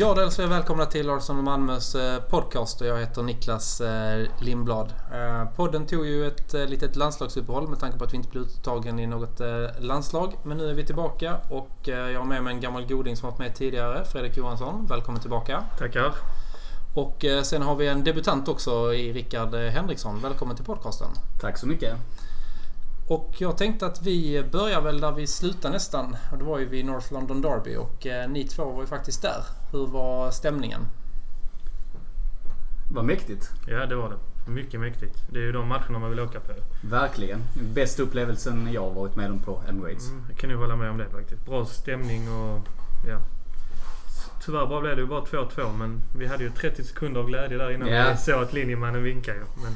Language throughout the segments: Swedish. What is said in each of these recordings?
Ja, då hälsar vi välkomna till Arsenal Malmös eh, podcast och jag heter Niklas eh, Lindblad. Eh, podden tog ju ett litet landslagsuppehåll med tanke på att vi inte blev uttagen i något landslag. Men nu är vi tillbaka och jag har med mig en gammal goding som varit med tidigare, Fredrik Johansson. Välkommen tillbaka. Tackar. Och sen har vi en debutant också i Rickard Henriksson. Välkommen till podcasten. Tack så mycket. Och jag tänkte att vi börjar väl där vi slutade nästan. Och det var ju vid North London Derby och eh, ni två var ju faktiskt där. Hur var stämningen? Var mäktigt. Ja, det var det. Mycket mäktigt. Det är ju de matcherna man vill åka på. Verkligen. Bästa upplevelsen jag har varit med om på Emirates. Mm, jag kan ju hålla med om det faktiskt. Bra stämning och ja. Tyvärr bara blev det ju bara 2-2 men vi hade ju 30 sekunder av glädje där innan yeah. vi såg att linjemannen vinkade. Men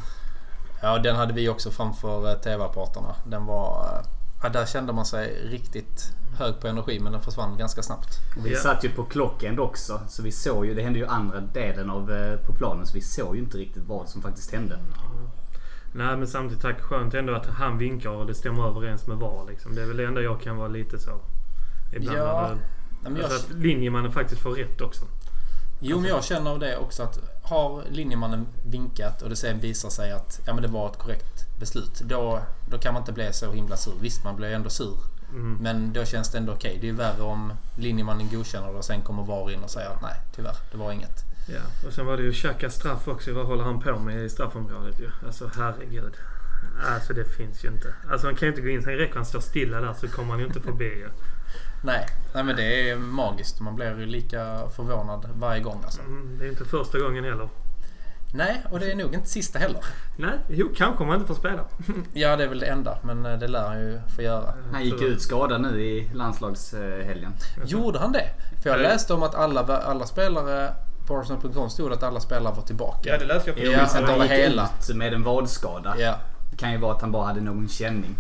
Ja, den hade vi också framför eh, TV-apparaterna. Den var... Eh, ja, där kände man sig riktigt hög på energi men den försvann ganska snabbt. Vi satt ju på klockend också så vi såg ju, det hände ju andra delen av eh, på planen så vi såg ju inte riktigt vad som faktiskt hände. Nej men samtidigt tack skönt ändå att han vinkar och det stämmer överens med VAR liksom. Det är väl det enda jag kan vara lite så. Ibland ja, när det, alltså jag... att linjemannen faktiskt får rätt också. Jo men jag känner av det också att har linjemannen vinkat och det sen visar sig att ja, men det var ett korrekt beslut. Då, då kan man inte bli så himla sur. Visst, man blir ändå sur. Mm. Men då känns det ändå okej. Okay. Det är värre om linjemannen godkänner det och sen kommer VAR in och säger att nej, tyvärr, det var inget. Ja, och sen var det ju Xhaka straff också. Vad håller han på med i straffområdet ju? Alltså herregud. Alltså det finns ju inte. Alltså han kan ju inte gå in. Sen räcker han stå stilla där så kommer han ju inte förbi ju. Nej, nej men det är magiskt. Man blir ju lika förvånad varje gång alltså. Mm, det är inte första gången heller. Nej, och det är nog inte sista heller. Nej, jo kanske om man inte får spela. ja, det är väl det enda. Men eh, det lär han ju få göra. Han gick ut skadad nu i landslagshelgen. Gjorde han det? För jag läste om att alla, alla spelare på Arsenal.com stod att alla spelare var tillbaka. Ja, det läste jag på. Ja, att han gick hela. ut med en vadskada. Ja. Det kan ju vara att han bara hade någon känning.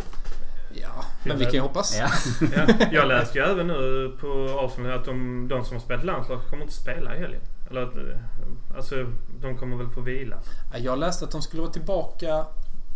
Ja, men vi kan ju hoppas. Ja. ja. Jag läste ju även nu på Arsenal att de, de som har spelat landslag kommer inte spela i helgen. Eller att, alltså, de kommer väl få vila. Jag läste att de skulle vara tillbaka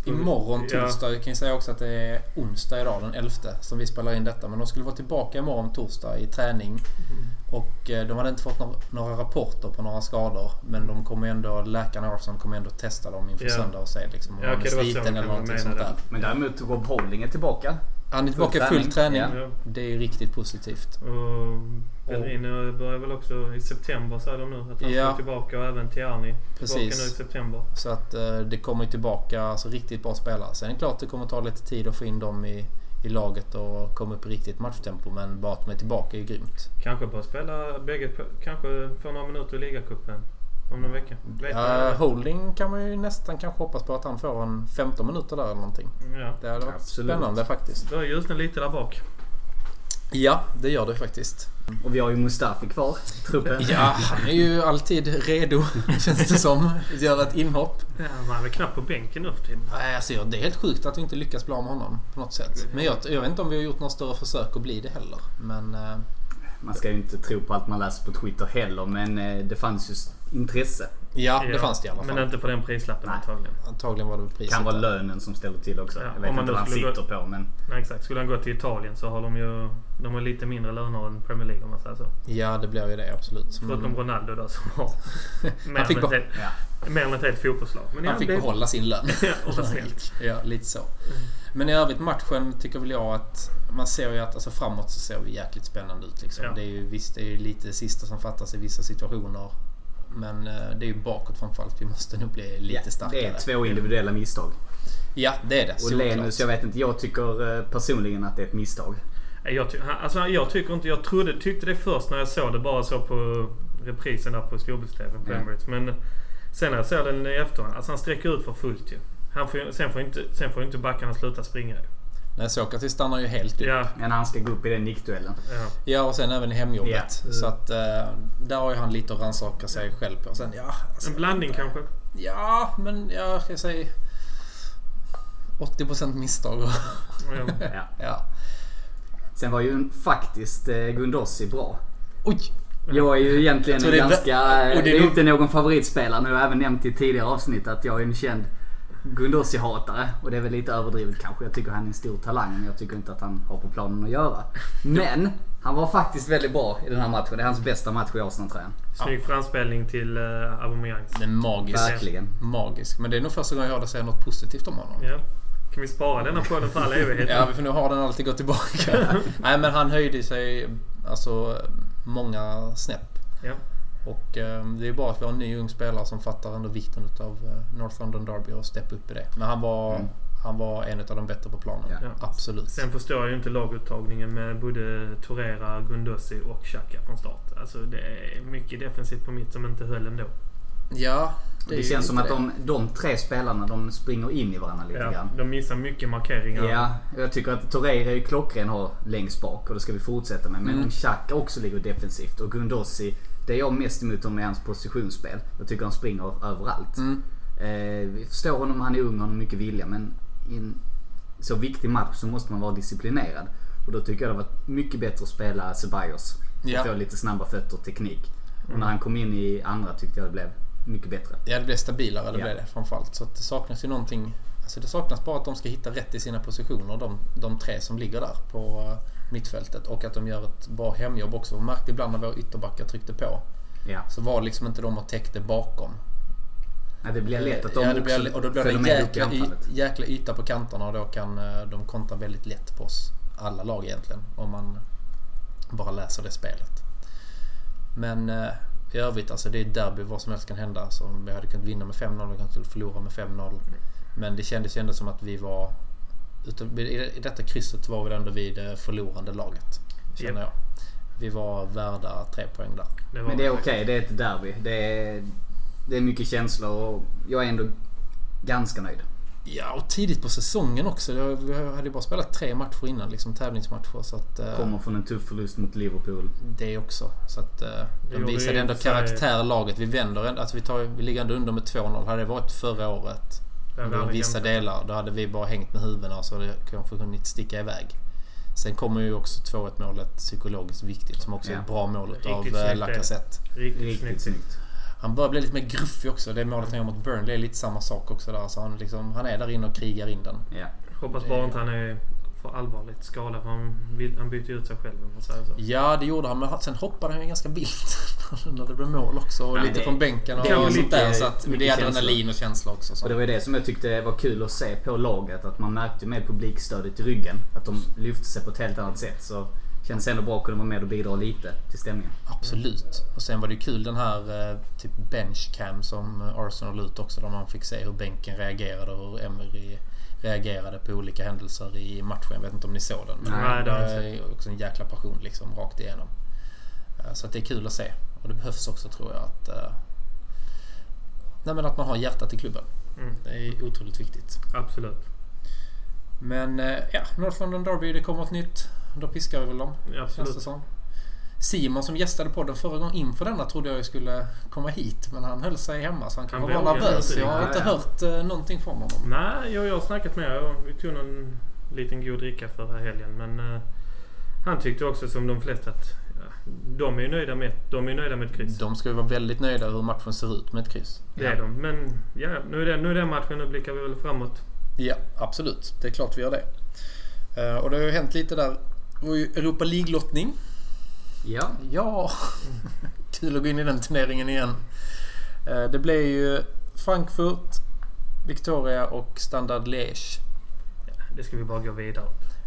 imorgon torsdag. Jag kan ju säga också att det är onsdag idag den 11 som vi spelar in detta. Men de skulle vara tillbaka imorgon torsdag i träning. Mm. Och eh, de hade inte fått några rapporter på några skador. Men de kommer ändå, läkarna Arsenal kommer ändå testa dem inför yeah. söndag och se liksom, om ja, okay, är sliten eller någonting sånt där. Men däremot Holding är tillbaka. Han är tillbaka i full träning. Ja. Det är riktigt positivt. Och Bellerin börjar väl också i september säger de nu. Att han ja. ska tillbaka och även Tierney Precis. tillbaka nu i september. Så att uh, det kommer tillbaka alltså, riktigt bra spelare. Sen är det klart att det kommer ta lite tid att få in dem i, i laget och komma upp i riktigt matchtempo. Men bara att de är tillbaka är ju grymt. Kanske bara spela bägge, kanske få några minuter i ligacupen om någon vecka. Ja, holding kan man ju nästan kanske hoppas på att han får en 15 minuter där eller någonting. Ja. Det hade varit Absolut. spännande faktiskt. Då är ljusnen lite där bak. Ja, det gör det faktiskt. Och vi har ju Mustafi kvar i truppen. Ja, han är ju alltid redo känns det som. Att göra ett inhopp. Ja, man är väl knappt på bänken nu för tiden. Nej, alltså, det är helt sjukt att vi inte lyckas bli av med honom på något sätt. Men jag, jag vet inte om vi har gjort några större försök att bli det heller. Men... Eh, man ska ju inte tro på allt man läser på Twitter heller men eh, det fanns ju intresse. Ja, det ja, fanns det i alla fall. Men inte på den prislappen Nej. antagligen. Antagligen var det priset. Kan vara lönen som ställer till också. Ja, jag vet inte vad han sitter gå... på men... Nej exakt. Skulle han gå till Italien så har de ju de har lite mindre löner än Premier League om man säger så. Ja det blir ju det absolut. Förutom mm. Ronaldo då som har mer, än ett, helt, ja. mer än ett helt fotbollslag. Men han fick det... behålla sin lön. ja, och ja, lite så. Mm. Men i övrigt matchen tycker väl jag att man ser ju att alltså, framåt så ser vi jäkligt spännande ut. Liksom. Ja. Det är ju visst det är lite sista som fattas i vissa situationer. Men eh, det är ju bakåt framförallt. Vi måste nog bli lite ja, starkare. Det är två individuella misstag. Ja, det är det. Och Lenus, jag vet inte. Jag tycker eh, personligen att det är ett misstag. Jag, ty alltså, jag tycker inte... Jag trodde, tyckte det först när jag såg det. Bara så på reprisen där på storbilds-tv på ja. Emirates. Men sen när jag såg den i efterhand. Alltså han sträcker ut för fullt ju. Han får, sen, får inte, sen får inte backarna sluta springa ju. Nej, Sokratis stannar ju helt upp. Ja. Men han ska gå upp i den nickduellen. Ja. ja, och sen även i hemjobbet. Ja. Så att uh, där har ju han lite att rannsaka sig själv på. Sen, ja, alltså, en blandning inte, kanske? Ja, men ja, jag säger 80% misstag. ja. ja. Sen var ju faktiskt eh, Gundossi bra. Oj! Jag är ju egentligen Jag en tror det är ganska... det är inte någon favoritspelare. Nu har jag även nämnt i tidigare avsnitt att jag är en känd Gundossi-hatare. Och det är väl lite överdrivet kanske. Jag tycker han är en stor talang men jag tycker inte att han har på planen att göra. Men han var faktiskt väldigt bra i den här matchen. Det är hans bästa match i Arsenal-tröjan. Snygg framspelning till uh, Aubameyang. Den är magisk. Verkligen. Magisk. Men det är nog första gången jag hörde säga något positivt om honom. Ja. Kan vi spara denna podden för all evighet? Ja, vi får nog ha den alltid gå tillbaka. Nej, men han höjde sig alltså många snäpp. Ja. Och eh, det är bra att vi har en ny ung spelare som fattar ändå vikten av eh, North London Derby och steppa upp i det. Men han var, Mm. han var en av de bättre på planen. Ja. Absolut. Sen förstår jag ju inte laguttagningen med både Torera, Gundossi och Xhaka från start. Alltså det är mycket defensivt på mitt som inte höll ändå. Ja, Det, ju känns som att det. de, de tre spelarna de springer in i varandra lite Ja, grann. de missar mycket markeringar. Ja, jag tycker att Torreira är ju klockren har längst bak och det ska vi fortsätta med. Men Mm. Xhaka också ligger defensivt och Gundossi, det är jag mest emot honom är hans positionsspel. Jag tycker han springer överallt. Mm. Eh, vi förstår honom, han är ung och har mycket vilja men i en så viktig match så måste man vara disciplinerad. Och då tycker jag det var mycket bättre att spela Ceballos. Ja. Få lite snabba fötter och teknik. Och när han kom in i andra tyckte jag det blev mycket bättre. Ja, det blev stabilare. Det Ja. blev det framförallt. Så det saknas ju någonting. Alltså det saknas bara att de ska hitta rätt i sina positioner. De, de tre som ligger där på eh, mittfältet. Och att de gör ett bra hemjobb också. Man märkte ibland när våra ytterbackar tryckte på. Ja. Så var liksom inte de och täckte bakom. Ja, det blir lätt att de ja, det blir, Och då blir det en jäkla, y, jäkla yta på kanterna och då kan eh, de kontra väldigt lätt på oss. Alla lag egentligen. Om man bara läser det spelet. Men eh, i övrigt, alltså det är derby. Vad som helst kan hända. Alltså, vi hade kunnat vinna med 5-0, vi kunde förlora med 5-0. Men det kändes ju ändå som att vi var... utav- I i detta krysset var vi ändå vid det förlorande laget. Känner jag. Vi var värda tre poäng där. Det Men det är okej, faktiskt- det är ett derby. Det är, det är mycket känslor och jag är ändå ganska nöjd. Ja, och tidigt på säsongen också. Vi hade ju bara spelat tre matcher innan, liksom tävlingsmatcher. Så att, eh, Kommer från en tuff förlust mot Liverpool. Det också. Så att eh, de visade ändå karaktär laget. Vi vänder ändå. Alltså vi, tar, vi ligger ändå under med 2-0. Hade det varit förra året under vissa delar. Då hade vi bara hängt med huvudena så hade det kanske hunnit sticka iväg. Sen kommer ju också 2-1 målet psykologiskt viktigt som också är Ja. ett bra mål Riktigt av snyggt eh, är. Lacazette. Riktigt, Riktigt snyggt. snyggt. Han börjar bli lite mer gruffig också. Det målet han gör mot Burnley är lite samma sak också där. Så han, liksom, han är där inne och krigar in den. Ja. Hoppas bara inte han är för allvarligt skadad han, han byter ut sig själv om man säger så. Ja, det gjorde han. Men sen hoppade han ju ganska vilt när det blev mål också. Och Ja, lite det- från bänken och det var sånt där. Så att det är adrenalin och känsla också. Så. Och det var ju det som jag tyckte var kul att se på laget. Att man märkte med publikstödet i ryggen. Att de lyfte sig på ett helt annat sätt. Så kändes ändå bra att kunna vara med och bidra lite till stämningen. Absolut. Och sen var det ju kul den här eh, typ benchcam som Arsenal ut också. Där man fick se hur bänken reagerade och hur Emery reagerade på olika händelser i matchen. Jag vet inte om ni såg den. Men Nej, det är också en jäkla passion liksom rakt igenom. Eh, Så det är kul att se. Och det behövs också tror jag att... eh, Nej men att man har hjärtat i klubben. Mm, Det är otroligt viktigt. absolut. Men eh, ja, North London Derby, det kommer ett nytt. Då piskar vi väl dem. Absolut. som. Simon som gästade podden förra gången inför denna trodde jag skulle komma hit. Men han höll sig hemma så han Han kanske var vågade nervös. Jag har inte hört eh, någonting från honom. Nej, jag, jag har snackat med honom. Vi tog någon liten god dricka förra helgen. Men eh, han tyckte också som de flesta att ja, de är ju nöjda med, de är nöjda med ett kryss. De ska ju vara väldigt nöjda hur matchen ser ut med ett kryss. Det är de. Men ja, nu är det, nu är det matchen. Nu blickar vi väl framåt. Ja, absolut. Det är klart vi gör det. Eh, och det har ju hänt lite där. Det var ju Europa League-lottning. Ja. Ja, kul att gå in i den turneringen igen. Eh, Det blev ju Frankfurt, Victoria och Standard Liège. Ja, det ska vi bara gå vidare.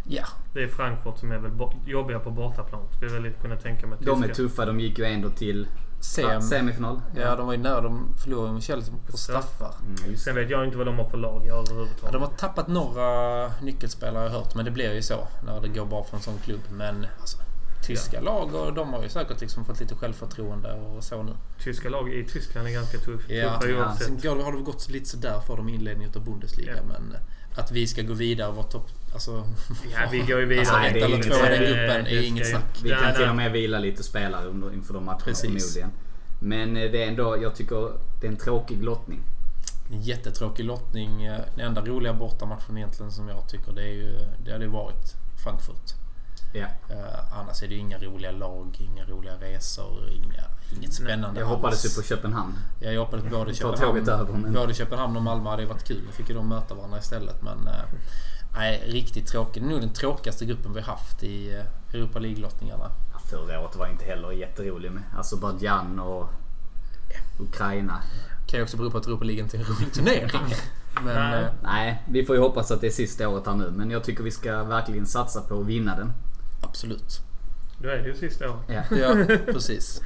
Ja, Det är Frankfurt som är väl jobbiga på bortaplan. Skulle jag väl kunna tänka mig. De är tuffa. De gick ju ändå till Sem. semifinal. Ja, de var ju nära. De förlorade med Chelsea på straffar. Mm, Sen vet jag inte vad de har för lag Ja, överhuvudtaget. de har tappat några nyckelspelare har jag hört, men det blir ju så när det går bra för en sån klubb. Men alltså, tyska lag och de har ju säkert liksom fått lite självförtroende och så nu. Tyska lag i Tyskland är ganska tuff, Ja, tuffa ja. Sen går, har det gått lite sådär för dem i inledningen av Bundesliga, Ja. men att vi ska gå vidare och vara topp... Alltså, Ja, vi går ju vidare. Alltså, Nej, ett eller två i den gruppen är inget snack. Vi kan till och med vila lite spelare under, inför de matcherna Precis. förmodligen. Men eh, det är ändå, jag tycker det är en tråkig lottning. En jättetråkig lottning. Eh, Den enda roliga bortamatchen egentligen som jag tycker det är ju... Det hade ju varit Frankfurt. Ja. Eh, annars är det ju inga roliga lag, inga roliga resor, inga, inget spännande Jag hoppades ju på Köpenhamn. Ja, jag hoppades både tåget över, Köpenhamn, men- både Köpenhamn och Malmö hade ju varit kul. Då fick ju de möta varandra istället. Men eh, nej, riktigt tråkigt. Nog den tråkigaste gruppen vi haft i eh, Europa League-lottningarna. Ja, Förra året var inte heller jätterolig med Azerbajdzjan och Ukraina. Kan ju också bero på att Europa League inte är en rolig turnering. Men Nej. eh, Nej, vi får ju hoppas att det är sista året här nu. Men jag tycker vi ska verkligen satsa på att vinna den. Absolut. Då är det ju sista året. Ja. Ja, precis.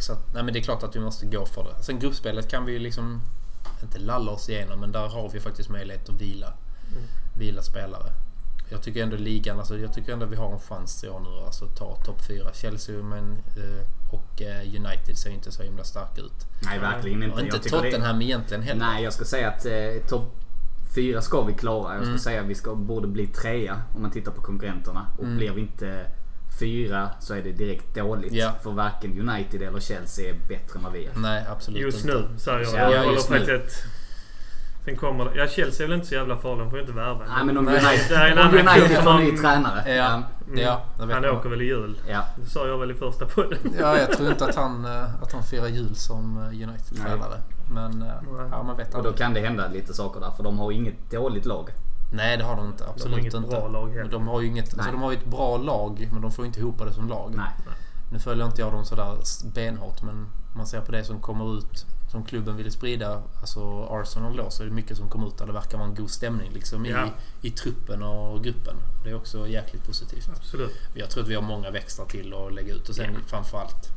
Så att, nej, men det är klart att vi måste gå för det. Sen gruppspelet kan vi ju liksom inte lalla oss igenom men där har vi faktiskt möjlighet att vila, vila spelare. Jag tycker ändå ligan, alltså, jag tycker ändå vi har en chans i år nu alltså, att ta topp 4. Chelsea men, eh, och eh, United ser inte så himla starka ut. Nej, verkligen inte. Och inte tycker det- Tottenham egentligen heller. Nej, jag ska säga att eh, topp fyra ska vi klara. Jag ska Mm. säga att vi ska, borde bli trea om man tittar på konkurrenterna. Och Mm. blir vi inte fyra så är det direkt dåligt. Ja. För varken United eller Chelsea är bättre än vad vi är. Nej, absolut Just inte. nu säger jag. Ja, just nu. ett... Sen kommer det... Ja, Chelsea är väl inte så jävla farlig. De får ju inte värva. Nej men om United, om får ny tränare. Ja, Ja. ja, vet Han man. åker väl i jul. ja. Det sa jag väl i första podden. Ja, jag tror inte att han, eh, att han firar jul som eh, United-tränare. Men eh, ja, man vet Och då kan det hända lite saker där. För de har inget dåligt lag. Nej, det har de inte. Absolut inget inte. bra lag heller. De har ju inget, alltså, de har ju ett bra lag, men de får inte ihop det som lag. Nej. Nu följer inte jag dem sådär benhårt, men man ser på det som kommer ut, som klubben ville sprida, alltså Arsenal då, så är det mycket som kommer ut där det verkar vara en god stämning liksom Ja. i, i truppen och gruppen. Det är också jäkligt positivt. Absolut. Jag tror att vi har många växlar till att lägga ut och sen Ja. framförallt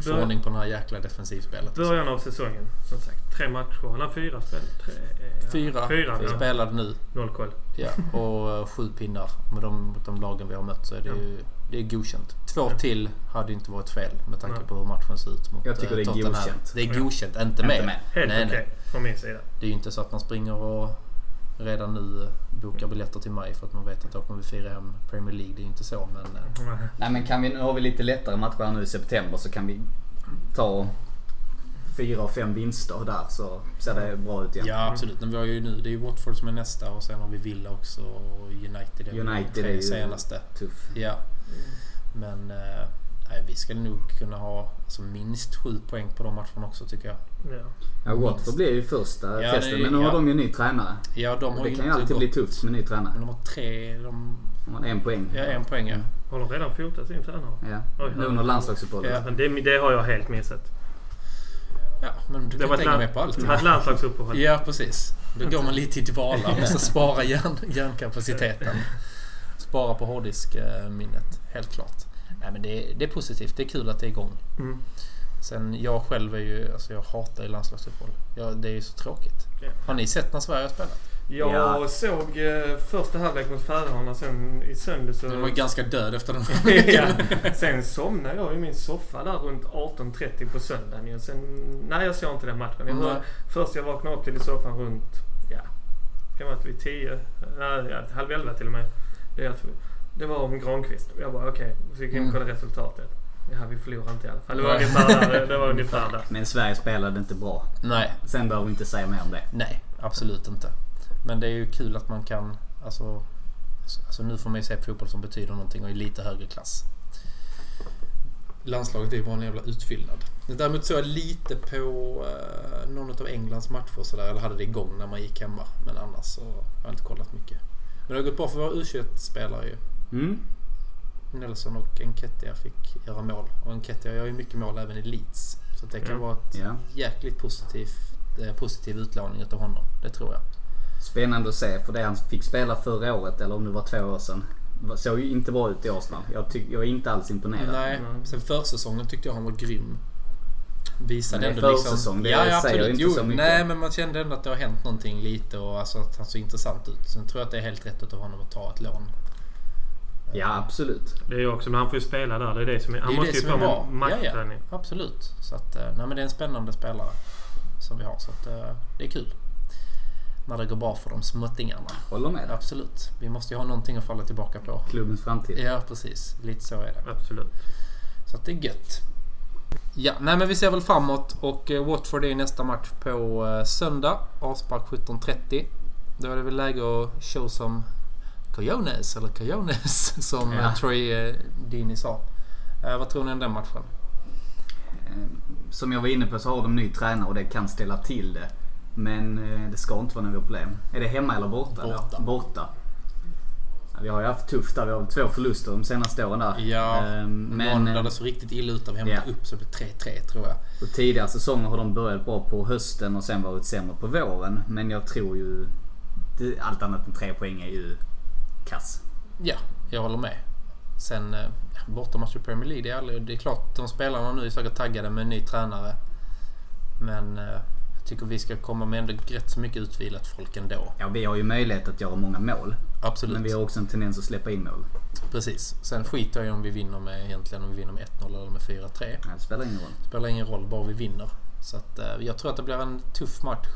få Bör- ordning på den här jäkla defensivspelet. Början av säsongen, som sagt. Tre matcher. Han har fyra spel. Tre, ja. Fyra, Fyra, ja. spelade nu. Noll koll. Ja, och eh, sju pinnar. Med de, de lagen vi har mött så är det Ja. ju det är godkänt. Två Ja. till hade inte varit fel med tanke Nej. på hur matchen ser ut mot Jag tycker eh, det är Tottenham. godkänt. Det är Ja. godkänt, inte Inte mer. med. Helt Nej, okej. nej. Från min sida. Det är ju inte så att man springer och redan nu bokar biljetter till maj för att man vet att då kommer vi fira hem Premier League. Det är ju inte så men... eh, Nej. Men kan vi, nu har vi lite lättare matcher här nu i september så kan vi ta fyra och fem vinster där så ser det bra ut igen. Ja absolut. Men vi har ju nu, det är ju Watford som är nästa och sen har vi Villa också och United United är ju senaste. tuff. Ja. Men eh, nej, vi ska nog kunna ha alltså, minst sju poäng på de matcherna också tycker jag. Ja. Ja, Watford blir ju första Ja, testet men nu har ja. de ju ny tränare. Ja, de har Det ju kan ju alltid gått. bli tufft med ny tränare. Men de har tre, de, har en poäng. ja, en poäng ja. Har de redan fotat sin tränare? Ja. Oj, Nu under landslagsuppehållet. Ja. Det, det har jag helt missat. Ja, men du Det kan inte hänga med på allt. det var ett landslagsuppehåll. Ja, precis. Då går man lite i dvala. Måste spara hjärn, hjärnkapaciteten. Spara på hårddiskminnet, helt klart. Nej, men det är, det är positivt. Det är kul att det är igång. Mm. Sen jag själv är ju, alltså jag hatar ju landslagsuppehåll. Ja, det är ju så tråkigt. Ja. Har ni sett när Sverige har spelat? Jag Ja. såg eh, första halvlek mot Färöarna sen i söndags så... Den var ju ganska död efter den. ja. Sen somnade jag i min soffa där runt 18.30 på söndagen. Sen, nej, jag såg inte den matchen. Jag hör, Nej. först jag vaknade upp till i soffan runt, ja, kan vara vid 10, nej, ja, halv 11 till och med. Det, är att, det var om Granqvist. Jag bara okej, okay. så gick jag in och kollade resultatet. Ja, vi förlorade inte i alla fall. Det var Nej. ungefär där. Det var ungefär där. Men Sverige spelade inte bra. Nej, Sen behöver vi inte säga mer om det. nej, absolut inte. Men det är ju kul att man kan, alltså, alltså nu får man ju se fotboll som betyder någonting och i lite högre klass. Landslaget är ju bara en jävla utfyllnad. Däremot såg jag lite på eh, någon av Englands matcher sådär, eller hade det igång när man gick hemma. Men annars så har jag inte kollat mycket. Men det har gått bra för våra U21-spelare ju. Mm. Nelson och Enketia fick göra mål. Och Enketia gör ju mycket mål även i Leeds. Så det kan Ja. vara ett Ja. jäkligt positiv, eh, positiv utlåning utav honom. Det tror jag. Spännande att se för det han fick spela förra året eller om det var två år sedan. Såg ju inte bra ut i Arsenal. Jag, tyck, jag är inte alls imponerad. Nej, Mm. sen försäsongen tyckte jag han var grym. Visade Nej, ändå liksom... försäsong, det ja, ja, säger absolut. inte jo, så mycket. Nej, men man kände ändå att det har hänt någonting lite och alltså att han såg intressant ut. Sen tror jag att det är helt rätt utav honom att ta ett lån. Ja absolut. Det är ju också, men han får ju spela där. Det är det som är, han det är måste det ju som få med Ja, ja, matchträning. absolut. Så att, eh, nej men det är en spännande spelare som vi har. Så att, eh, det är kul. När det går bra för de småttingarna. Håller med. Absolut. Vi måste ju ha någonting att falla tillbaka på. Klubbens framtid. Ja, precis. Lite så är det. Absolut. Så att det är gött. Ja, nej men vi ser väl framåt och eh, Watford är nästa match på söndag. Avspark 17.30. Då är det väl läge att show some Coyones, eller Coyones som Ja. eh, Troy eh, Deeney sa. Eh, vad tror ni om den matchen? Som jag var inne på så har de ny tränare och det kan ställa till det. Men det ska inte vara några problem. Är det hemma eller borta? Borta. Där? Borta. Ja, vi har ju haft tufft där. Vi har två förluster de senaste åren där. Ja, Ehm, men, men där det såg riktigt illa ut där vi hämtade Ja. upp så det blev 3-3 tror jag. och tidigare säsonger har de börjat bra på hösten och sen varit sämre på våren. Men jag tror ju... Allt annat än tre poäng är ju kass. Ja, jag håller med. Sen eh, bortamatch i Premier League, det är, aldrig, det är klart de spelarna nu är säkert taggade med en ny tränare. Men eh, jag tycker vi ska komma med ändå rätt så mycket utvilat folk ändå. Ja, vi har ju möjlighet att göra många mål. Absolut. Men vi har också en tendens att släppa in mål. Precis. Sen skiter jag om vi vinner med egentligen om vi vinner med 1-0 eller med 4-3. Ja, det spelar ingen roll. Spelar ingen roll, bara vi vinner. Så att, eh, jag tror att det blir en tuff match.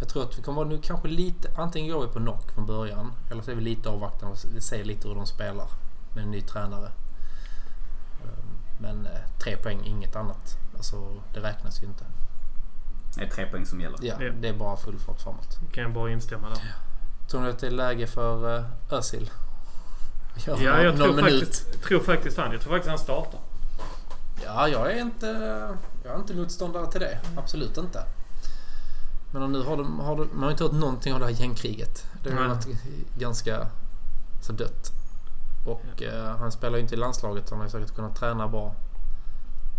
Jag tror att vi kommer vara nu kanske lite, antingen går vi på knock från början eller så är vi lite avvaktande och ser lite hur de spelar med en ny tränare. Eh, Men eh, tre poäng, inget annat. Alltså det räknas ju inte. Det är tre poäng som gäller. Ja, Ja. det är bara full fart framåt. kan jag bara instämma där. Tror ni att det är läge för uh, Özil? Göra Ja, jag tror minut? faktiskt, tror faktiskt han. Jag tror faktiskt han startar. Ja, jag är inte, jag är inte motståndare till det. Absolut inte. Men nu har, de, har de, man har inte hört någonting av det här gängkriget. Det har varit ganska så dött. Och eh, han spelar ju inte i landslaget så han har ju säkert kunnat träna bra.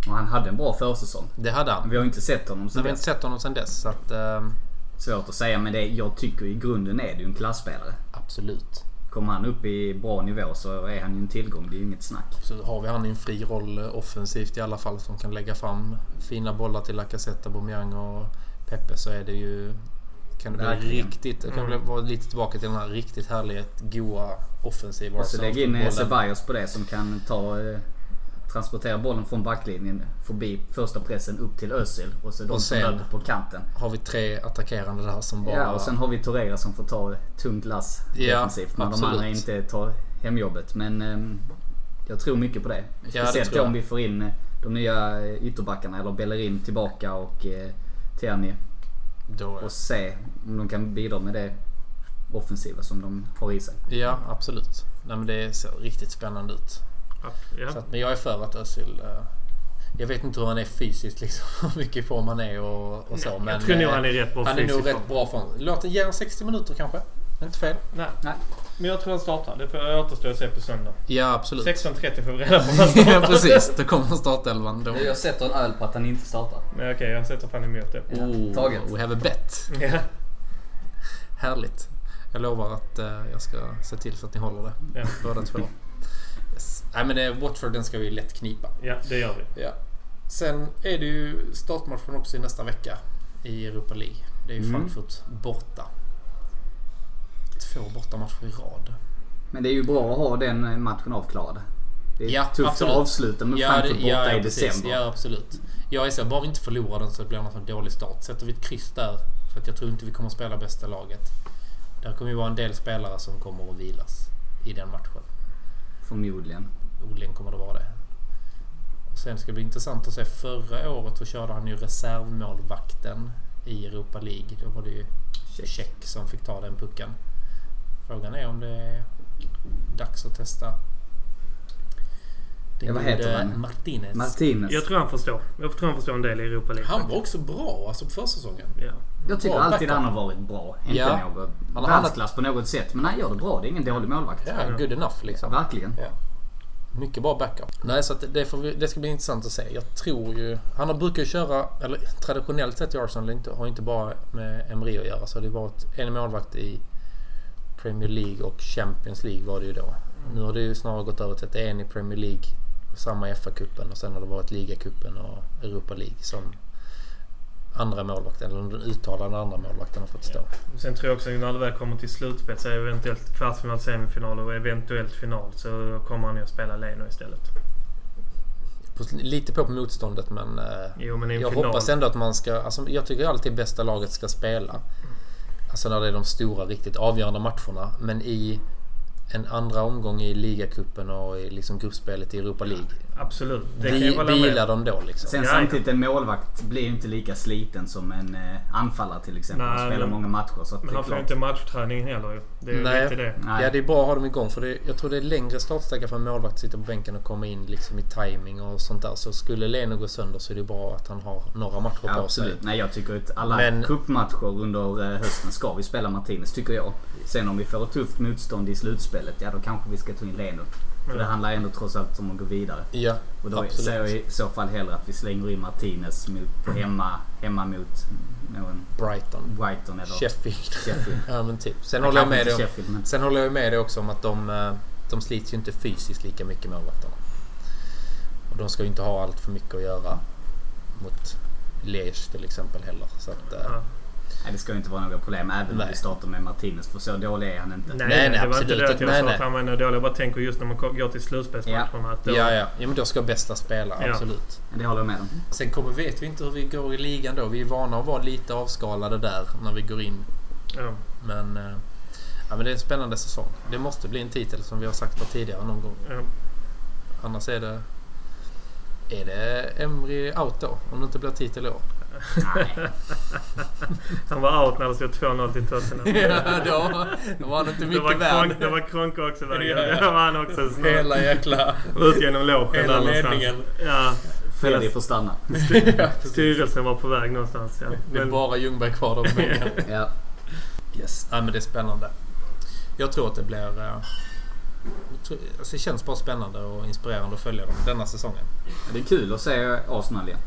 Och han hade en bra försäsong. Det hade Men han. vi har inte sett honom sen vi har inte dess. sett honom sedan dess. Så att, eh, Svårt att säga men det, jag tycker i grunden är det ju en klassspelare. absolut. Kommer han upp i bra nivå så är han ju en tillgång. Det är ju inget snack. Så har vi han i en fri roll eh, offensivt i alla fall som kan lägga fram fina bollar till Lacazette, Aubameyang och Pepe så är det ju... Kan det bli Verkligen. riktigt... Det kan Mm. bli, vara lite tillbaka till den här riktigt härliga, goa offensiva Och så lägg in eh. Ceballos på det som kan ta eh, transportera bollen från backlinjen förbi första pressen upp till Özil och så de Och som sen- löper på kanten. Har vi tre attackerande där som bara... Ja och sen har vi Torreira som får ta tungt lass Ja, defensivt när de absolut. andra inte tar hemjobbet. Men ehm, jag tror mycket på det. det Speciellt tror jag. om vi får in eh, de nya eh, ytterbackarna eller Bellerin tillbaka och eh, Tierney. Då, Och se om de kan bidra med det offensiva som de har i sig. ja, absolut. Nej, men det ser riktigt spännande ut. Ja. Så att, men jag är för att Özil... eh, Jag vet inte hur han är fysiskt liksom. Hur mycket i form han är och, och så. jag men, tror nog eh, han är rätt bra Han är nog fysiskt rätt form. bra från... Låt ge honom 60 minuter kanske. Inte fel. Nej, Nej. Men jag tror han startar. Det får återstå att se på söndag. Ja, absolut. 16.30 får vi reda på han ja, precis. Då kommer startelvan. Då. Jag sätter en öl på att han inte startar. Men okej, jag sätter fan emot det. Oh, taget. we have a bet. Härligt. Jag lovar att eh, jag ska se till så att ni håller det. Ja. Båda två. Yes. Nej men det, Watford den ska vi lätt knipa. ja, det gör vi. Ja. Sen är det ju startmatchen också i nästa vecka i Europa League. Det är ju Mm. Frankfurt borta. Två bortamatcher i rad. Men det är ju bra att ha den eh, matchen avklarad. Det är Ja, tufft absolut. att avsluta med Frankfurt borta ja, i precis. december. Ja, absolut. Jag är så, bara vi inte förlorar den så blir det någon dålig start. Sätter vi ett kryss där, för att jag tror inte vi kommer att spela bästa laget. Där kommer ju vara en del spelare som kommer att vilas i den matchen. Förmodligen. Odligen kommer det vara det. Och sen ska det bli intressant att se. Förra året så körde han ju reservmålvakten i Europa League. Då var det ju Check som fick ta den pucken. Frågan är om det är dags att testa. Den Ja, vad heter han? Martinez. Martinez. Jag tror han förstår. Jag tror han förstår en del i Europa League. han var också bra alltså på försäsongen. Ja. Jag tycker Bra alltid backup. han har varit bra. Inte Ja. något Han har världsklass på något sätt. Men han gör det bra. Det är ingen dålig målvakt. Ja, good enough liksom. Verkligen. Ja. Mycket bra backup. Nej, så att det, får vi, det ska bli intressant att se. Jag tror ju... Han har brukar ju köra, eller traditionellt sett i Arsenal inte, har inte bara med Emery att göra. Så det har varit en målvakt i Premier League och Champions League var det ju då. Nu har det ju snarare gått över till att det är en i Premier League, samma i FA-cupen och sen har det varit ligacupen och Europa League som andra målvakten, eller den uttalade andra målvakten har fått stå. Sen tror jag också när det väl kommer till slutspel, så eventuellt kvartsfinal, semifinal och eventuellt final så kommer han ju att spela Leno istället. Lite på på motståndet men... eh, Jo men Jag final. hoppas ändå att man ska... Alltså, jag tycker alltid bästa laget ska spela. Alltså när det är de stora, riktigt avgörande matcherna. Men i en andra omgång i ligacupen och i liksom gruppspelet i Europa League. Absolut. Det Vi, hålla med vilar om. de då liksom? Sen Ja, samtidigt, en målvakt blir ju inte lika sliten som en eh, anfallare till exempel. Nej, och spelar men- många matcher. Så att Men han får inte matchträning heller ju. Det är ju Nej. lite det. Nej. Ja, det är bra att ha dem igång för det, jag tror det är längre startsträcka för en målvakt att sitta på bänken och komma in liksom i timing och sånt där. Så skulle Leno gå sönder så är det bra att han har några matcher Ja, på sig. absolut. Nej, jag tycker att alla Men- cupmatcher under eh, hösten ska vi spela Martinez, tycker jag. Sen om vi får ett tufft motstånd i slutspelet, ja då kanske vi ska ta in Leno. För det handlar ändå trots allt om att gå vidare. Ja, Och då absolut. ser jag i så fall hellre att vi slänger in Martinez mot, på hemma, hemma mot någon Brighton. Brighton eller Sheffield. Sheffield. ja men typ. Sen håller jag med dig om, Sheffield, men... Sen håller jag med dig också om att de, eh, de slits ju inte fysiskt lika mycket målvakterna. Och de ska ju inte ha allt för mycket att göra mot Liège till exempel heller. Så att, eh, Ja. Nej, det ska ju inte vara några problem även om Nej. vi startar med Martinez. För så dålig är han inte. Nej, Nej, nej, det var absolut inte det att inte. jag Nej, sa att han var dålig. Jag bara tänker just när man går till slutspelsmatcherna. Att då, ja, ja. ja, men då ska bästa spela. Ja. Absolut. Det håller jag med om. Sen kommer, vet vi inte hur vi går i ligan då. Vi är vana att vara lite avskalade där när vi går in. ja. Men, eh, ja, men det är en spännande säsong. Det måste bli en titel som vi har sagt här tidigare någon gång. Ja. Annars är det... Är det Emry out då? Om det inte blir titel i år? Nej. Han var out när det stod 2-0 till Tottenham. ja, då, då var han inte mycket värd. Det var Kronk också väg. Ja, ja. Det var han också. snart. Hela jäkla... Ut genom logen Hela ledningen. Ja. Fredrik får stanna. ja. Styrelsen var på väg någonstans. Ja. Det är Men, bara Ljungberg kvar där på bänken. Ja. Yes. Nej, men det är spännande. Jag tror att det blir... eh, tror- Alltså det känns bara spännande och inspirerande att följa dem denna säsongen. Det är kul att se Arsenal igen.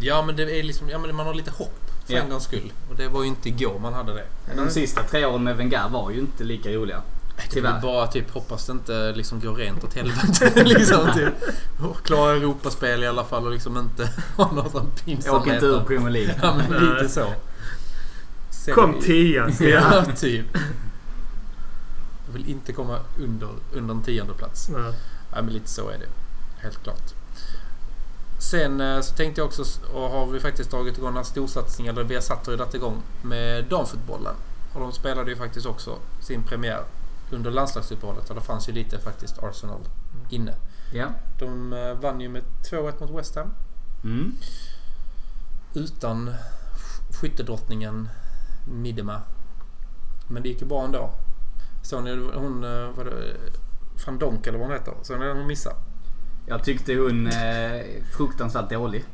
Ja, men det är liksom... Ja, men man har lite hopp för Ja. en gångs skull. Och det var ju inte igår man hade det. De sista tre åren med Wenger var ju inte lika roliga. Det är Tyvärr. bara typ hoppas det inte liksom går rent åt helvete. liksom, typ. Klara Europaspel i alla fall och liksom inte ha någon sån Jag åker inte ur pinsamhet. Premier League. Ja, men lite så. Sen- kom tia. Ja, typ. Jag vill inte komma under, under en tionde plats. Nej. Ja, men lite så är det. Helt klart. Sen eh, så tänkte jag också, och har vi faktiskt dragit igång en storsatsning, eller vi har satt och dragit igång med damfotbollen. Och de spelade ju faktiskt också sin premiär under landslagsuppehållet och det fanns ju lite faktiskt Arsenal inne. Ja. De eh, vann ju med 2-1 mot West Ham. Mm. Utan sk- skyttedrottningen Midema. Men det gick ju bra ändå. Såg ni hon, eh, vad det, van Donk eller vad hon heter? Såg ni hon missade? Jag tyckte hon eh, fruktansvärt dålig.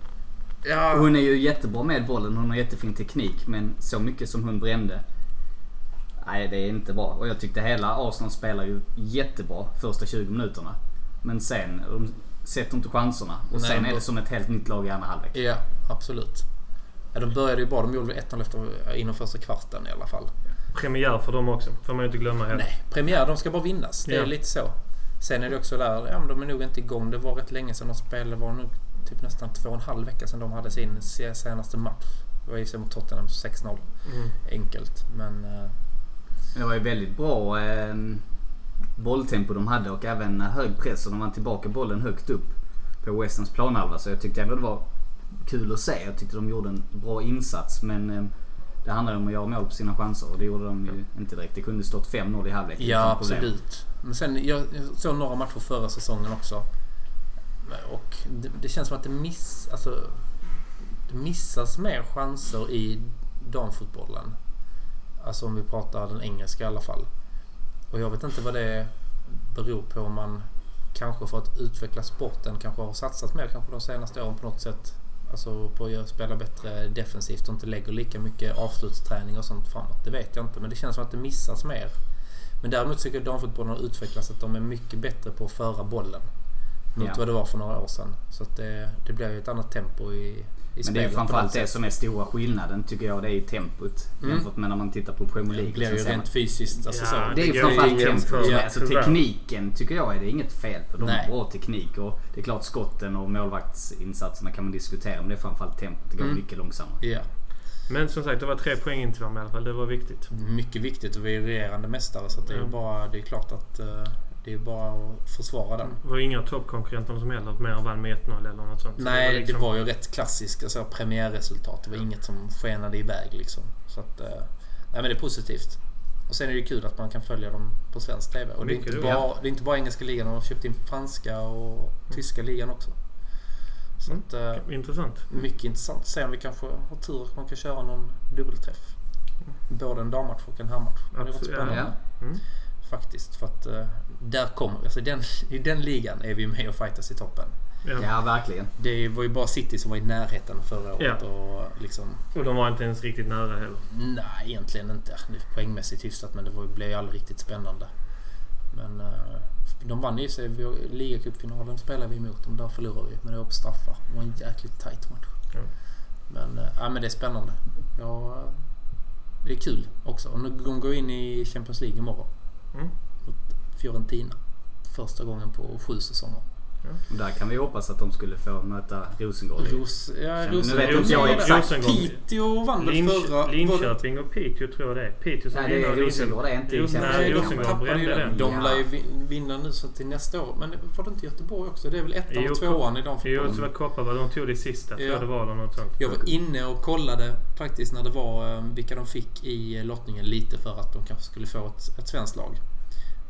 Ja, Hon är ju jättebra med bollen. Hon har jättefin teknik. Men så mycket som hon brände. Nej, det är inte bra. Och jag tyckte hela Arsenal spelar ju jättebra första 20 minuterna. Men sen, de sätter inte chanserna. Och Nej, sen är det som ett helt nytt lag i andra halvlek. Ja, absolut. Ja, de började ju bra. De gjorde väl 1-0 efter, inom första kvarten i alla fall. Premiär för dem också. Får man ju inte glömma heller. Nej, premiär. De ska bara vinnas. Det är Ja. lite så. Sen är det också där, ja men de är nog inte igång. Det var rätt länge sedan de spelade. Det var nog typ nästan två och en halv vecka sedan de hade sin se- senaste match. Det var ju så mot Tottenham 6-0. Mm. Enkelt, men... eh, Det var ju väldigt bra eh, bolltempo de hade och även hög press. Och de vann tillbaka bollen högt upp på Westens planhalva. Så jag tyckte ändå det var kul att se. Jag tyckte de gjorde en bra insats. Men eh, det handlade om att göra mål på sina chanser och det gjorde de ju inte direkt. Det kunde stått 5-0 i halvlek. Ja, absolut. Men sen, jag jag såg några matcher förra säsongen också. Och det, det känns som att det miss... Alltså, det missas mer chanser i damfotbollen. Alltså om vi pratar den engelska i alla fall. Och jag vet inte vad det beror på om man kanske för att utveckla sporten kanske har satsat mer kanske de senaste åren på något sätt. Alltså på att spela bättre defensivt och inte lägger lika mycket avslutsträning och sånt framåt. Det vet jag inte men det känns som att det missas mer. Men däremot tycker jag att damfotbollen har utvecklats att de är mycket bättre på att föra bollen. Mot Ja. vad det var för några år sedan. Så att det, det blir ju ett annat tempo i Men det är framförallt det som är stora skillnaden tycker jag. Det är tempot. Mm. Jämfört med när man tittar på Premier League. Det blir ju rent fysiskt. Alltså Ja, så. Det är ju framförallt tempot. är- Alltså tekniken tycker jag är det inget fel på. De Nej. har bra teknik och det är klart skotten och målvaktsinsatserna kan man diskutera. Men det är framförallt tempot. Det går Mm. mycket långsammare. Ja. Men som sagt, det var tre poäng in till dem i alla fall. Det var viktigt. Mycket viktigt och vi är regerande mästare så att det är Ja. bara, det är klart att eh, det är bara att försvara den. Det var inga toppkonkurrenter som heller mer vann med 1-0 eller något sånt. Så Nej, liksom- det var ju rätt klassiskt alltså, premiärresultat. Det var inget som skenade iväg liksom. Så att, eh, nej men det är positivt. Och sen är det kul att man kan följa dem på svensk TV. Och det är, inte bara, det är inte bara engelska ligan. De har köpt in franska och tyska ligan också. Så Mm. att, eh, Intressant. mycket intressant om vi kanske har tur att man kan köra någon dubbelträff. Både en dammatch och en herrmatch. Det hade varit ja. spännande. Ja. Mm. Faktiskt. För att eh, där kommer, alltså i den, i den ligan är vi med och fightas i toppen. Ja. ja, verkligen. Det var ju bara City som var i närheten förra året. Ja. Och liksom, Och de var inte ens riktigt nära heller. nej, egentligen inte. Nu, Poängmässigt hyfsat men det var, blev ju aldrig riktigt spännande. Men eh, de vann ju sig. vi- Ligacupfinalen spelade vi emot dem. Där förlorade vi. Men det var på straffar. Det var en jäkligt tight match. Ja. Men, eh, ja, men det är spännande. Ja, det är kul också. Och nu de går in i Champions League imorgon. Mm. Mot Fiorentina. Första gången på sju säsonger. Och där kan vi hoppas att de skulle få möta Rosengård. Ros, ja, Nu Rosengård. vet inte jag exakt. Piteå vann väl Linch, förra... det- Linköping och Piteå tror jag det är. Piteå som Nej, det är Rosengård. Det är inte i Ros- Champions Nej, League. de Rosengård tappade ju brände den. den. De Ja. lär ju vin- vinna nu så till nästa år. Men var det inte Göteborg också? Det är väl ettan och tvåan i de Jo, så var fotbollen. Kopparberg. De tog det sista tror Ja. det var något sånt. Jag var inne och kollade faktiskt när det var eh, vilka de fick i lottningen lite för att de kanske skulle få ett, ett svenskt lag.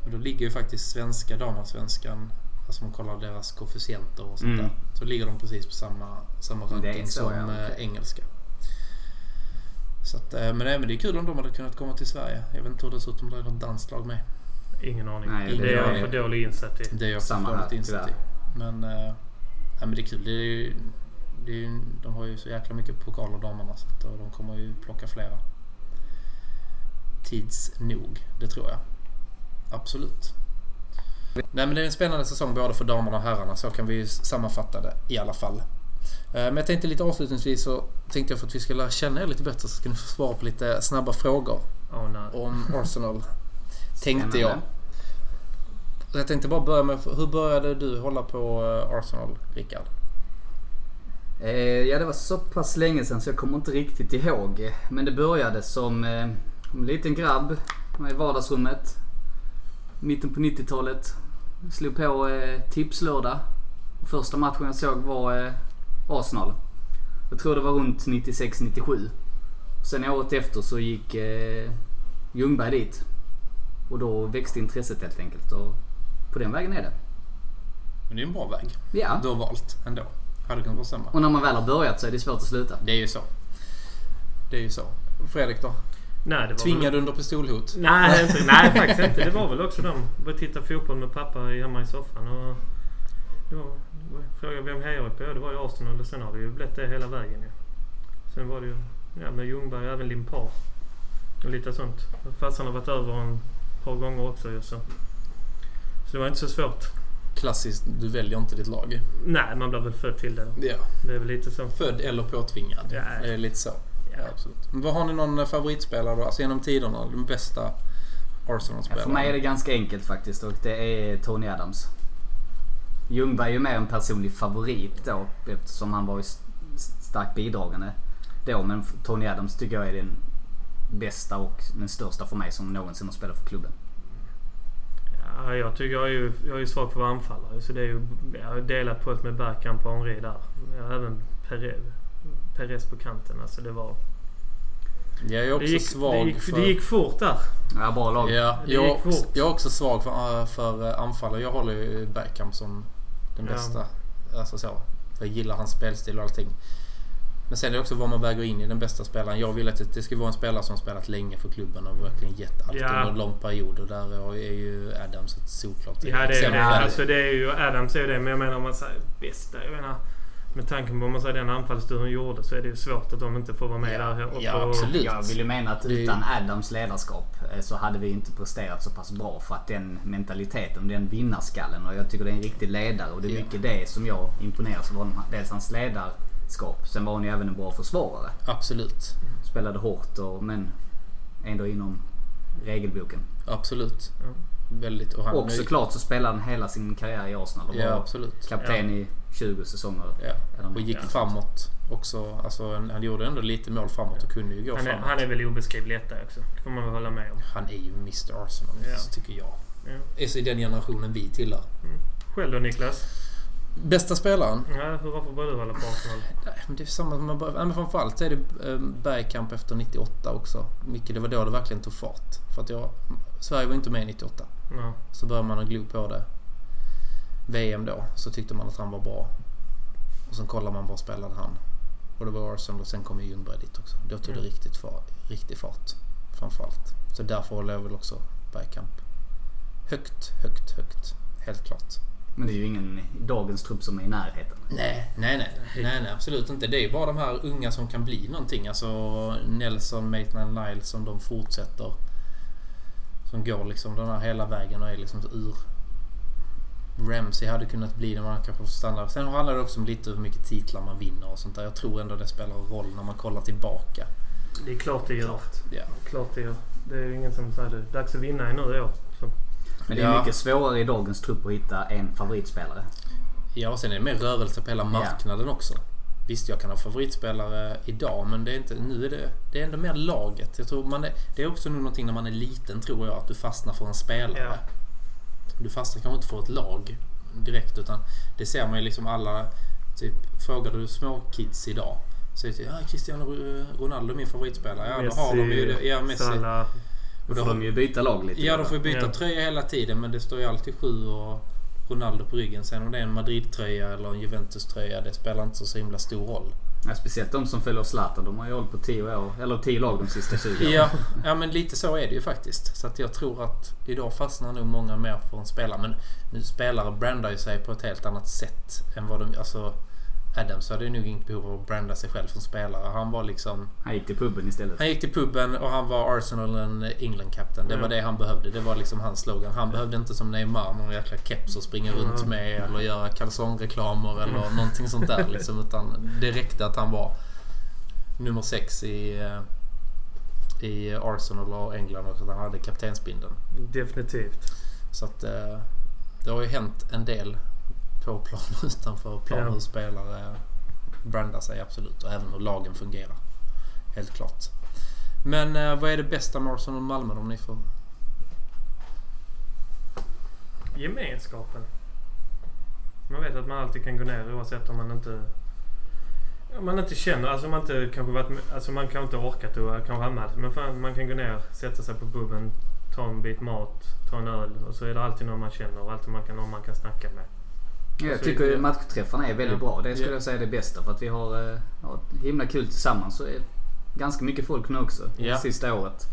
Men då ligger ju faktiskt svenska damallsvenskan, alltså man kollar deras koefficienter och sånt Mm. där. Så ligger de precis på samma, samma ranking så, som ja, eh, okej. engelska. Så att, eh, men, nej, men det är kul om de hade kunnat komma till Sverige. Jag vet inte hur det ser ut om det är något danskt lag med. Ingen aning. Nej, det är ingen jag för dålig insatt i. Det är jag här, lite insatt i. Men, eh, ja, men det är kul. Det är, ju- det är, ju- de har ju så jäkla mycket pokaler damerna så att, och de kommer ju plocka flera. Tids nog, det tror jag. Absolut. Nej men det är en spännande säsong både för damerna och herrarna. Så kan vi ju sammanfatta det i alla fall. Eh, Men jag tänkte lite avslutningsvis så tänkte jag för att vi ska lära känna er lite bättre så ska ni få svara på lite snabba frågor Oh, nej. om Arsenal. tänkte jag. Jag tänkte bara börja med, hur började du hålla på eh, Arsenal, Rickard? Eh, ja, det var så pass länge sedan så jag kommer inte riktigt ihåg. Men det började som eh, en liten grabb i vardagsrummet. Mitten på 90-talet. Slog på eh, Tipslördag. Första matchen jag såg var eh, Arsenal. Jag tror det var runt 96-97. Sen året efter så gick eh, Ljungberg dit. Och då växte intresset helt enkelt. Och på den vägen är det. Men det är en bra väg Ja. du har valt ändå. Hade kunnat vara sämre. Och när man väl har börjat så är det svårt att sluta. Det är ju så. Det är ju så. Fredrik då? Nej, det var Tvingad väl... under pistolhot? Nej, inte, nej, faktiskt inte. Det var väl också de. Började titta fotboll med pappa hemma i soffan. Och var, frågade vem hejar på? Ja, det var ju Arsenal och sen har det ju blivit det hela vägen ju. Sen var det ju ja, med Ljungberg och även Limpar. Och lite sånt. Farsan har varit över en par gånger också ju så. Så det var inte så svårt. Klassiskt, du väljer inte ditt lag. Nej, man blir väl född till det. Ja. Det är väl lite så. Född eller påtvingad. Ja. Det är lite så. Ja, absolut. Men vad har ni någon favoritspelare då? Alltså genom tiderna, den bästa Ja, Arsenal-spelaren? för mig är det ganska enkelt faktiskt och det är Tony Adams. Ljungberg är ju mer en personlig favorit då eftersom han var ju st- starkt bidragande då. Men Tony Adams tycker jag är den bästa och den största för mig som någonsin har spelat för klubben. Ja, jag tycker jag är ju, jag är ju svag för anfallare. Så det är ju, jag har delat på ett med Bergkamp och Henri där. Jag har även Perez, Perez på kanten. Alltså det var... Jag är Det också gick, svag det, gick, för... det gick fort där. Ja, bra lag. Ja, Det jag, gick fort. jag är också svag för, för anfallare. Jag håller ju Bergkamp som den Ja. bästa. Alltså så. För jag gillar hans spelstil och allting. Men sen är det också vad man väger in i den bästa spelaren. Jag vill att det, det ska vara en spelare som spelat länge för klubben och verkligen gett allt Ja. under en lång period. Och där är ju Adams ett solklart Ja, det är det. Alltså det är ju, Adams är ju det. Men jag menar om man säger bästa. Jag menar, med tanke på man säger den anfallstur hon gjorde så är det ju svårt att de inte får vara med Ja, där. uppe ja, och- absolut. Jag vill ju mena att Det- utan Adams ledarskap eh, så hade vi inte presterat så pass bra för att den mentaliteten, den vinnarskallen och jag tycker det är en riktig ledare och det är Ja. mycket det som jag imponeras av honom. Dels hans ledarskap, sen var han ju även en bra försvarare. Absolut. Spelade hårt och, men ändå inom regelboken. Absolut. Ja. Väldigt. Och han Och såklart så spelade han hela sin karriär i Arsenal och Ja, var absolut. kapten i 20 säsonger. Ja. Och gick Ja. framåt också. Alltså, han gjorde ändå lite mål framåt och kunde ju gå Han är, framåt. han är väl obeskrivligt lättare också. Det får man väl hålla med om. Han är ju Mr Arsenal, Ja. tycker jag. Ja. Är så i den generationen vi tillhör. Själv då Niklas? Bästa spelaren? Ja, hur varför började du hålla på Arsenal? Nej, men det är samma man bör, men framförallt så är det eh, bergkamp efter 98 också. Mycket, det var då det verkligen tog fart. För att jag, Sverige var inte med i 98. Ja. Så började man att glo på det. VM då, så tyckte man att han var bra. Och sen kollade man var spelade han. Och det var Arsenal och sen kom ju Ljungberg dit också. Då tog det Mm. riktigt, far, riktig fart. Framförallt. Så därför håller jag väl också bergkamp. Högt, högt, högt. Helt klart. Men det är ju ingen i dagens trupp som är i närheten. Nej, nej, nej. Nej, nej, absolut inte. Det är ju bara de här unga som kan bli någonting. Alltså Nelson, Maitland Niles som de fortsätter. Som går liksom den här hela vägen och är liksom ur. Ramsey hade kunnat bli det, man kanske får stanna. Sen handlar det också om lite hur mycket titlar man vinner och sånt där. Jag tror ändå det spelar roll när man kollar tillbaka. Det är klart det gör. Ja. Klart det gör. Det är ju ingen som säger det. Dags att vinna nu i år. Men det är Ja. mycket svårare i dagens trupp att hitta en favoritspelare. Ja, och sen är det mer rörelse på hela marknaden också. Visst, jag kan ha favoritspelare idag, men det är inte, nu är det, det är ändå mer laget. Jag tror man är, det är också nog någonting när man är liten, tror jag, att du fastnar för en spelare. Ja. Du fastnar kanske inte för ett lag direkt, utan det ser man ju liksom alla... Typ, frågar du små kids idag, så är det ja, Cristiano Ronaldo är min favoritspelare. Ja, då har de ju det. Ja, Messi. Salah. Då Och får då, de ju byta lag lite. ja, de får ju byta Ja. tröja hela tiden, men det står ju alltid sju och Ronaldo på ryggen. Sen om det är en Madrid-tröja eller en Juventus-tröja, det spelar inte så himla stor roll. Ja, speciellt de som följer Zlatan. De har ju hållit på 10 år. Eller 10 lag de sista 20 åren. Ja, ja, men lite så är det ju faktiskt. Så att jag tror att idag fastnar nog många mer för en spelare. Men nu spelare brandar ju sig på ett helt annat sätt än vad de... Alltså, Adams hade nog inget behov av att branda sig själv som spelare. Han var liksom... Han gick till puben istället. Han gick till puben och han var Arsenal and England captain. Det var det han behövde. Det var liksom hans slogan. Han behövde inte som Neymar någon jäkla keps och springa runt med eller göra kalsongreklamer eller någonting sånt där. Liksom. Utan det räckte att han var nummer sex i, eh, i Arsenal och England och att han hade kaptensbindeln. Definitivt. Så att eh, det har ju hänt en del på plan och utanför plan hur spelare brandar sig absolut och även hur lagen fungerar. Helt klart. Men eh, vad är det bästa med Arsenal och Malmö om ni får... Gemenskapen. Man vet att man alltid kan gå ner oavsett om man inte... Om man inte känner, alltså man inte kanske varit med, alltså man kanske inte orkat och kanske hamnat. Men fan, man kan gå ner, sätta sig på buben, ta en bit mat, ta en öl och så är det alltid någon man känner och alltid man kan, någon man kan snacka med. Jag tycker ju matchträffarna är väldigt Ja. bra. Det skulle Ja. jag säga är det bästa. För att vi har eh, ja, himla kul tillsammans. Så är ganska mycket folk nu också. Ja. Sista året.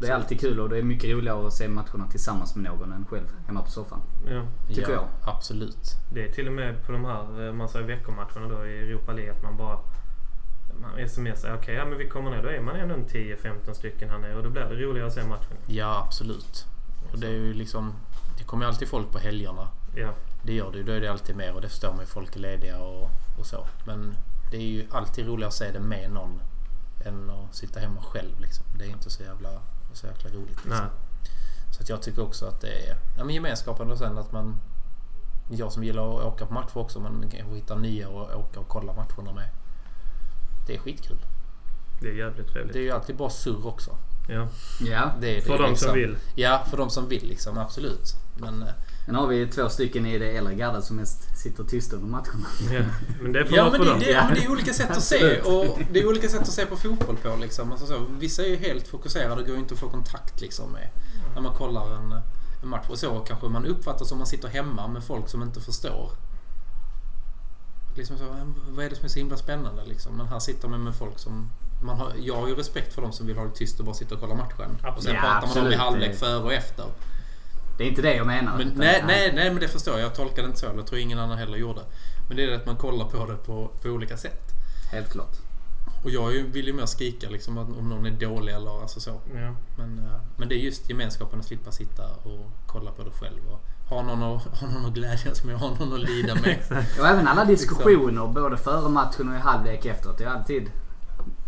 Det är alltid kul och det är mycket roligare att se matcherna tillsammans med någon än själv hemma på soffan. Ja. Tycker ja, jag. Absolut. Det är till och med på de här, eh, man säger veckomatcherna då i Europa League att man bara man smsar, okej ja men vi kommer ner. Då är man ändå en 10-15 stycken här nere och då blir det roligare att se matchen. Ja, absolut. Och det är ju liksom... Det kommer ju alltid folk på helgerna. Ja. Det gör det ju. Då är det alltid mer och det förstår man ju. Folk är lediga och, och så. Men det är ju alltid roligare att se det med någon än att sitta hemma själv. Liksom. Det är inte så jävla, så jäkla roligt. Liksom. Nej. Så att jag tycker också att det är ja, men gemenskapen och sen att man... Jag som gillar att åka på matcher också, man kan hitta nya och åka och kolla matcherna med. Det är skitkul. Det är jävligt trevligt. Det är ju alltid bra surr också. Ja. Ja. Det är det För de liksom. som vill. Ja, för de som vill liksom. Absolut. Men... eh, Sen har vi två stycken i det äldre gardet som mest sitter tysta under matcherna. Ja. Men det får Ja men det, dem. det, ja, men det är olika sätt att se Absolut. och det är olika sätt att se på fotboll på liksom. Alltså så, vissa är ju helt fokuserade och går inte att få kontakt liksom med när man kollar en, en match. Och så kanske man uppfattar som man sitter hemma med folk som inte förstår. Liksom så, vad är det som är så himla spännande liksom? Men här sitter man med folk som man har, jag har ju respekt för de som vill ha det tyst och bara sitta och kolla matchen. Och sen Ja, pratar man om i absolut. halvlek före och efter. Det är inte det jag menar. Men, nej, nej, nej, men det förstår jag. Jag tolkar det inte så. Jag tror ingen annan heller gjorde. Men det är det att man kollar på det på, på olika sätt. Helt klart. Och jag vill ju mer skrika liksom att om någon är dålig eller alltså så. Ja. Men, eh, men det är just gemenskapen att slippa sitta och kolla på det själv. Och ha någon att, ha någon att glädjas med, ha någon att lida med. Och även alla diskussioner både före matchen och i halvlek efteråt. Det är alltid...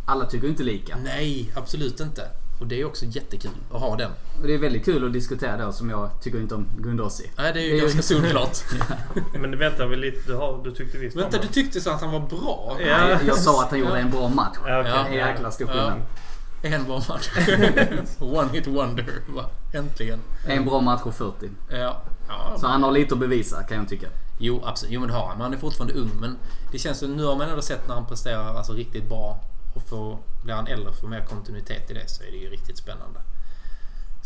Alla tycker inte lika. Nej, absolut inte. Och det är också jättekul att ha den. Och det är väldigt kul att diskutera då som jag tycker inte om Gundossi. Nej, det är ju Det ganska solklart. Men vänta väl lite. Du, har, du tyckte visst Vänta, du tyckte så att han var bra? Ja. Jag, jag sa att han gjorde en bra match. Ja. Ja. Det är en jäkla stor skillnad. En bra match. One hit wonder. Äntligen. En bra match och 40. Ja. Ja, Så han har lite att bevisa kan jag tycka. Jo, absolut. Jo, men det har han. Men han är fortfarande ung. Men det känns som nu har man ändå sett när han presterar alltså, riktigt bra. Och får, blir han äldre och får mer kontinuitet i det så är det ju riktigt spännande.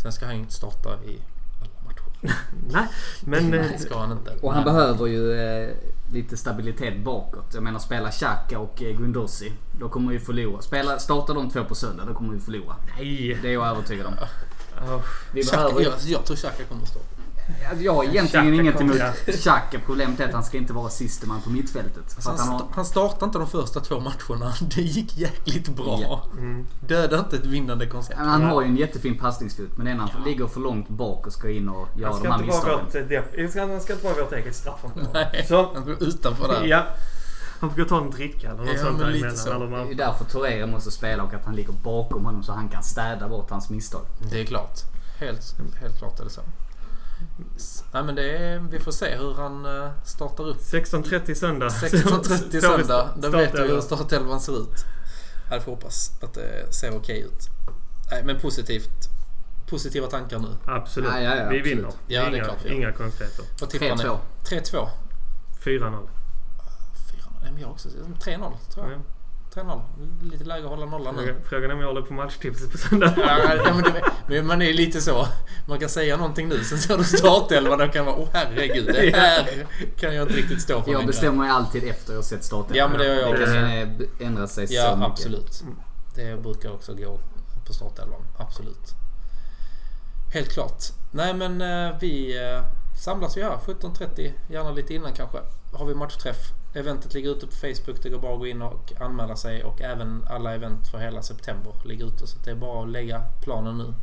Sen ska han ju inte starta i alla matcher. Nej, men... eh, Det ska han inte. Och han Men- behöver ju eh, lite stabilitet bakåt. Jag menar spela Xhaka och eh, Gundossi. Då kommer vi förlora. Spela, startar de två på söndag då kommer vi förlora. Nej! Det är jag övertygad om. Oh, Vi behöver... jag, jag tror Xhaka kommer att stå. Alltså, Jag har egentligen inget emot Xhaka. Problemet är att han ska inte vara siste man på mittfältet. Alltså, han, han har... han startade inte de första två matcherna. Det gick jäkligt bra. Ja. mm. Döda inte ett vinnande koncept. Men Han har ju en jättefin passningsfot men när han ligger för långt bak och ska in och göra de ska, här misstagen. han ska- ska inte vara vårt eget straffområde. Nej, Så, han går utanför där. ja. Han får gå och ta en dricka eller något Ja, sånt men där lite så. Eller Det är man, därför Torreira måste spela och att han ligger bakom honom så han kan städa bort hans misstag. Det är klart. Helt, helt klart är det så. Nej, men det är, vi får se hur han eh, startar upp. 16.30 söndag. 16.30 Så- söndag. Då vet vi hur startelvan. ser ut. Jag får hoppas att det ser okej ut. Nej, men positivt. Positiva tankar nu. Absolut. Ja, ja, ja, vi absolut. vinner. Ja, det är inga, klart vi inga konstigheter. Vad tippar ni? 3-2. 3-2. 4-0. 4 Nej, men jag också. 3-0 tror jag. Ja. 3-0. Lite läge att hålla nollan nu. Fråga- Frågan är om jag håller på matchtipset på söndag. Ja, ja, men, det, men man är ju lite så. Man kan säga någonting nu, sen ser du startelvan och kan vara åh herregud, det här kan jag inte riktigt stå för Jag längre." bestämmer mig alltid efter jag har sett starten. Ja, men det gör jag Det kan ändra sig så Ja, mycket. absolut. Det brukar också gå på startelvan. Absolut. Helt klart. Nej, men eh, vi eh, samlas vi här 17.30, gärna lite innan kanske. Har vi matchträff. Eventet ligger ute på Facebook. Det går bara att gå in och anmäla sig och även alla event för hela september ligger ute. Så det är bara att lägga planen nu.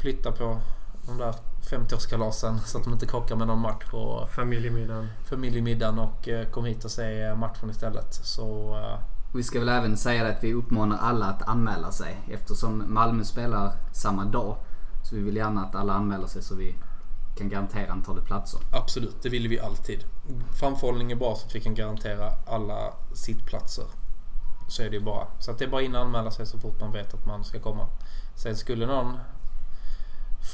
Flytta på de där 50-årskalasen så att de inte krockar med någon match och Familjemiddagen. familjemiddagen och eh, kom hit och se eh, matchen istället. Så eh, Vi ska väl även säga att vi uppmanar alla att anmäla sig eftersom Malmö spelar samma dag. Så vi vill gärna att alla anmäler sig så vi kan garantera antalet platser. Absolut, det vill vi alltid. Framförhållning är bra så att vi kan garantera alla sittplatser. Så är det ju bara. Så att det är bara in och anmäla sig så fort man vet att man ska komma. Sen skulle någon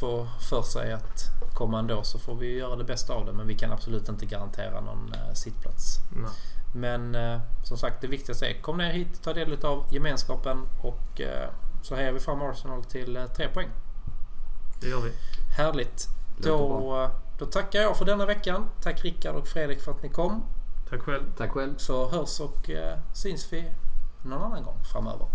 få för sig att komma ändå så får vi göra det bästa av det. Men vi kan absolut inte garantera någon eh, sittplats. Nej. Men eh, som sagt det viktigaste är kom ner hit, ta del av gemenskapen och eh, så hejar vi fram Arsenal till tre poäng. Det gör vi. Härligt. Då, då tackar jag för denna veckan. Tack Rickard och Fredrik för att ni kom. Tack själv. Tack själv. Så hörs och eh, syns vi någon annan gång framöver.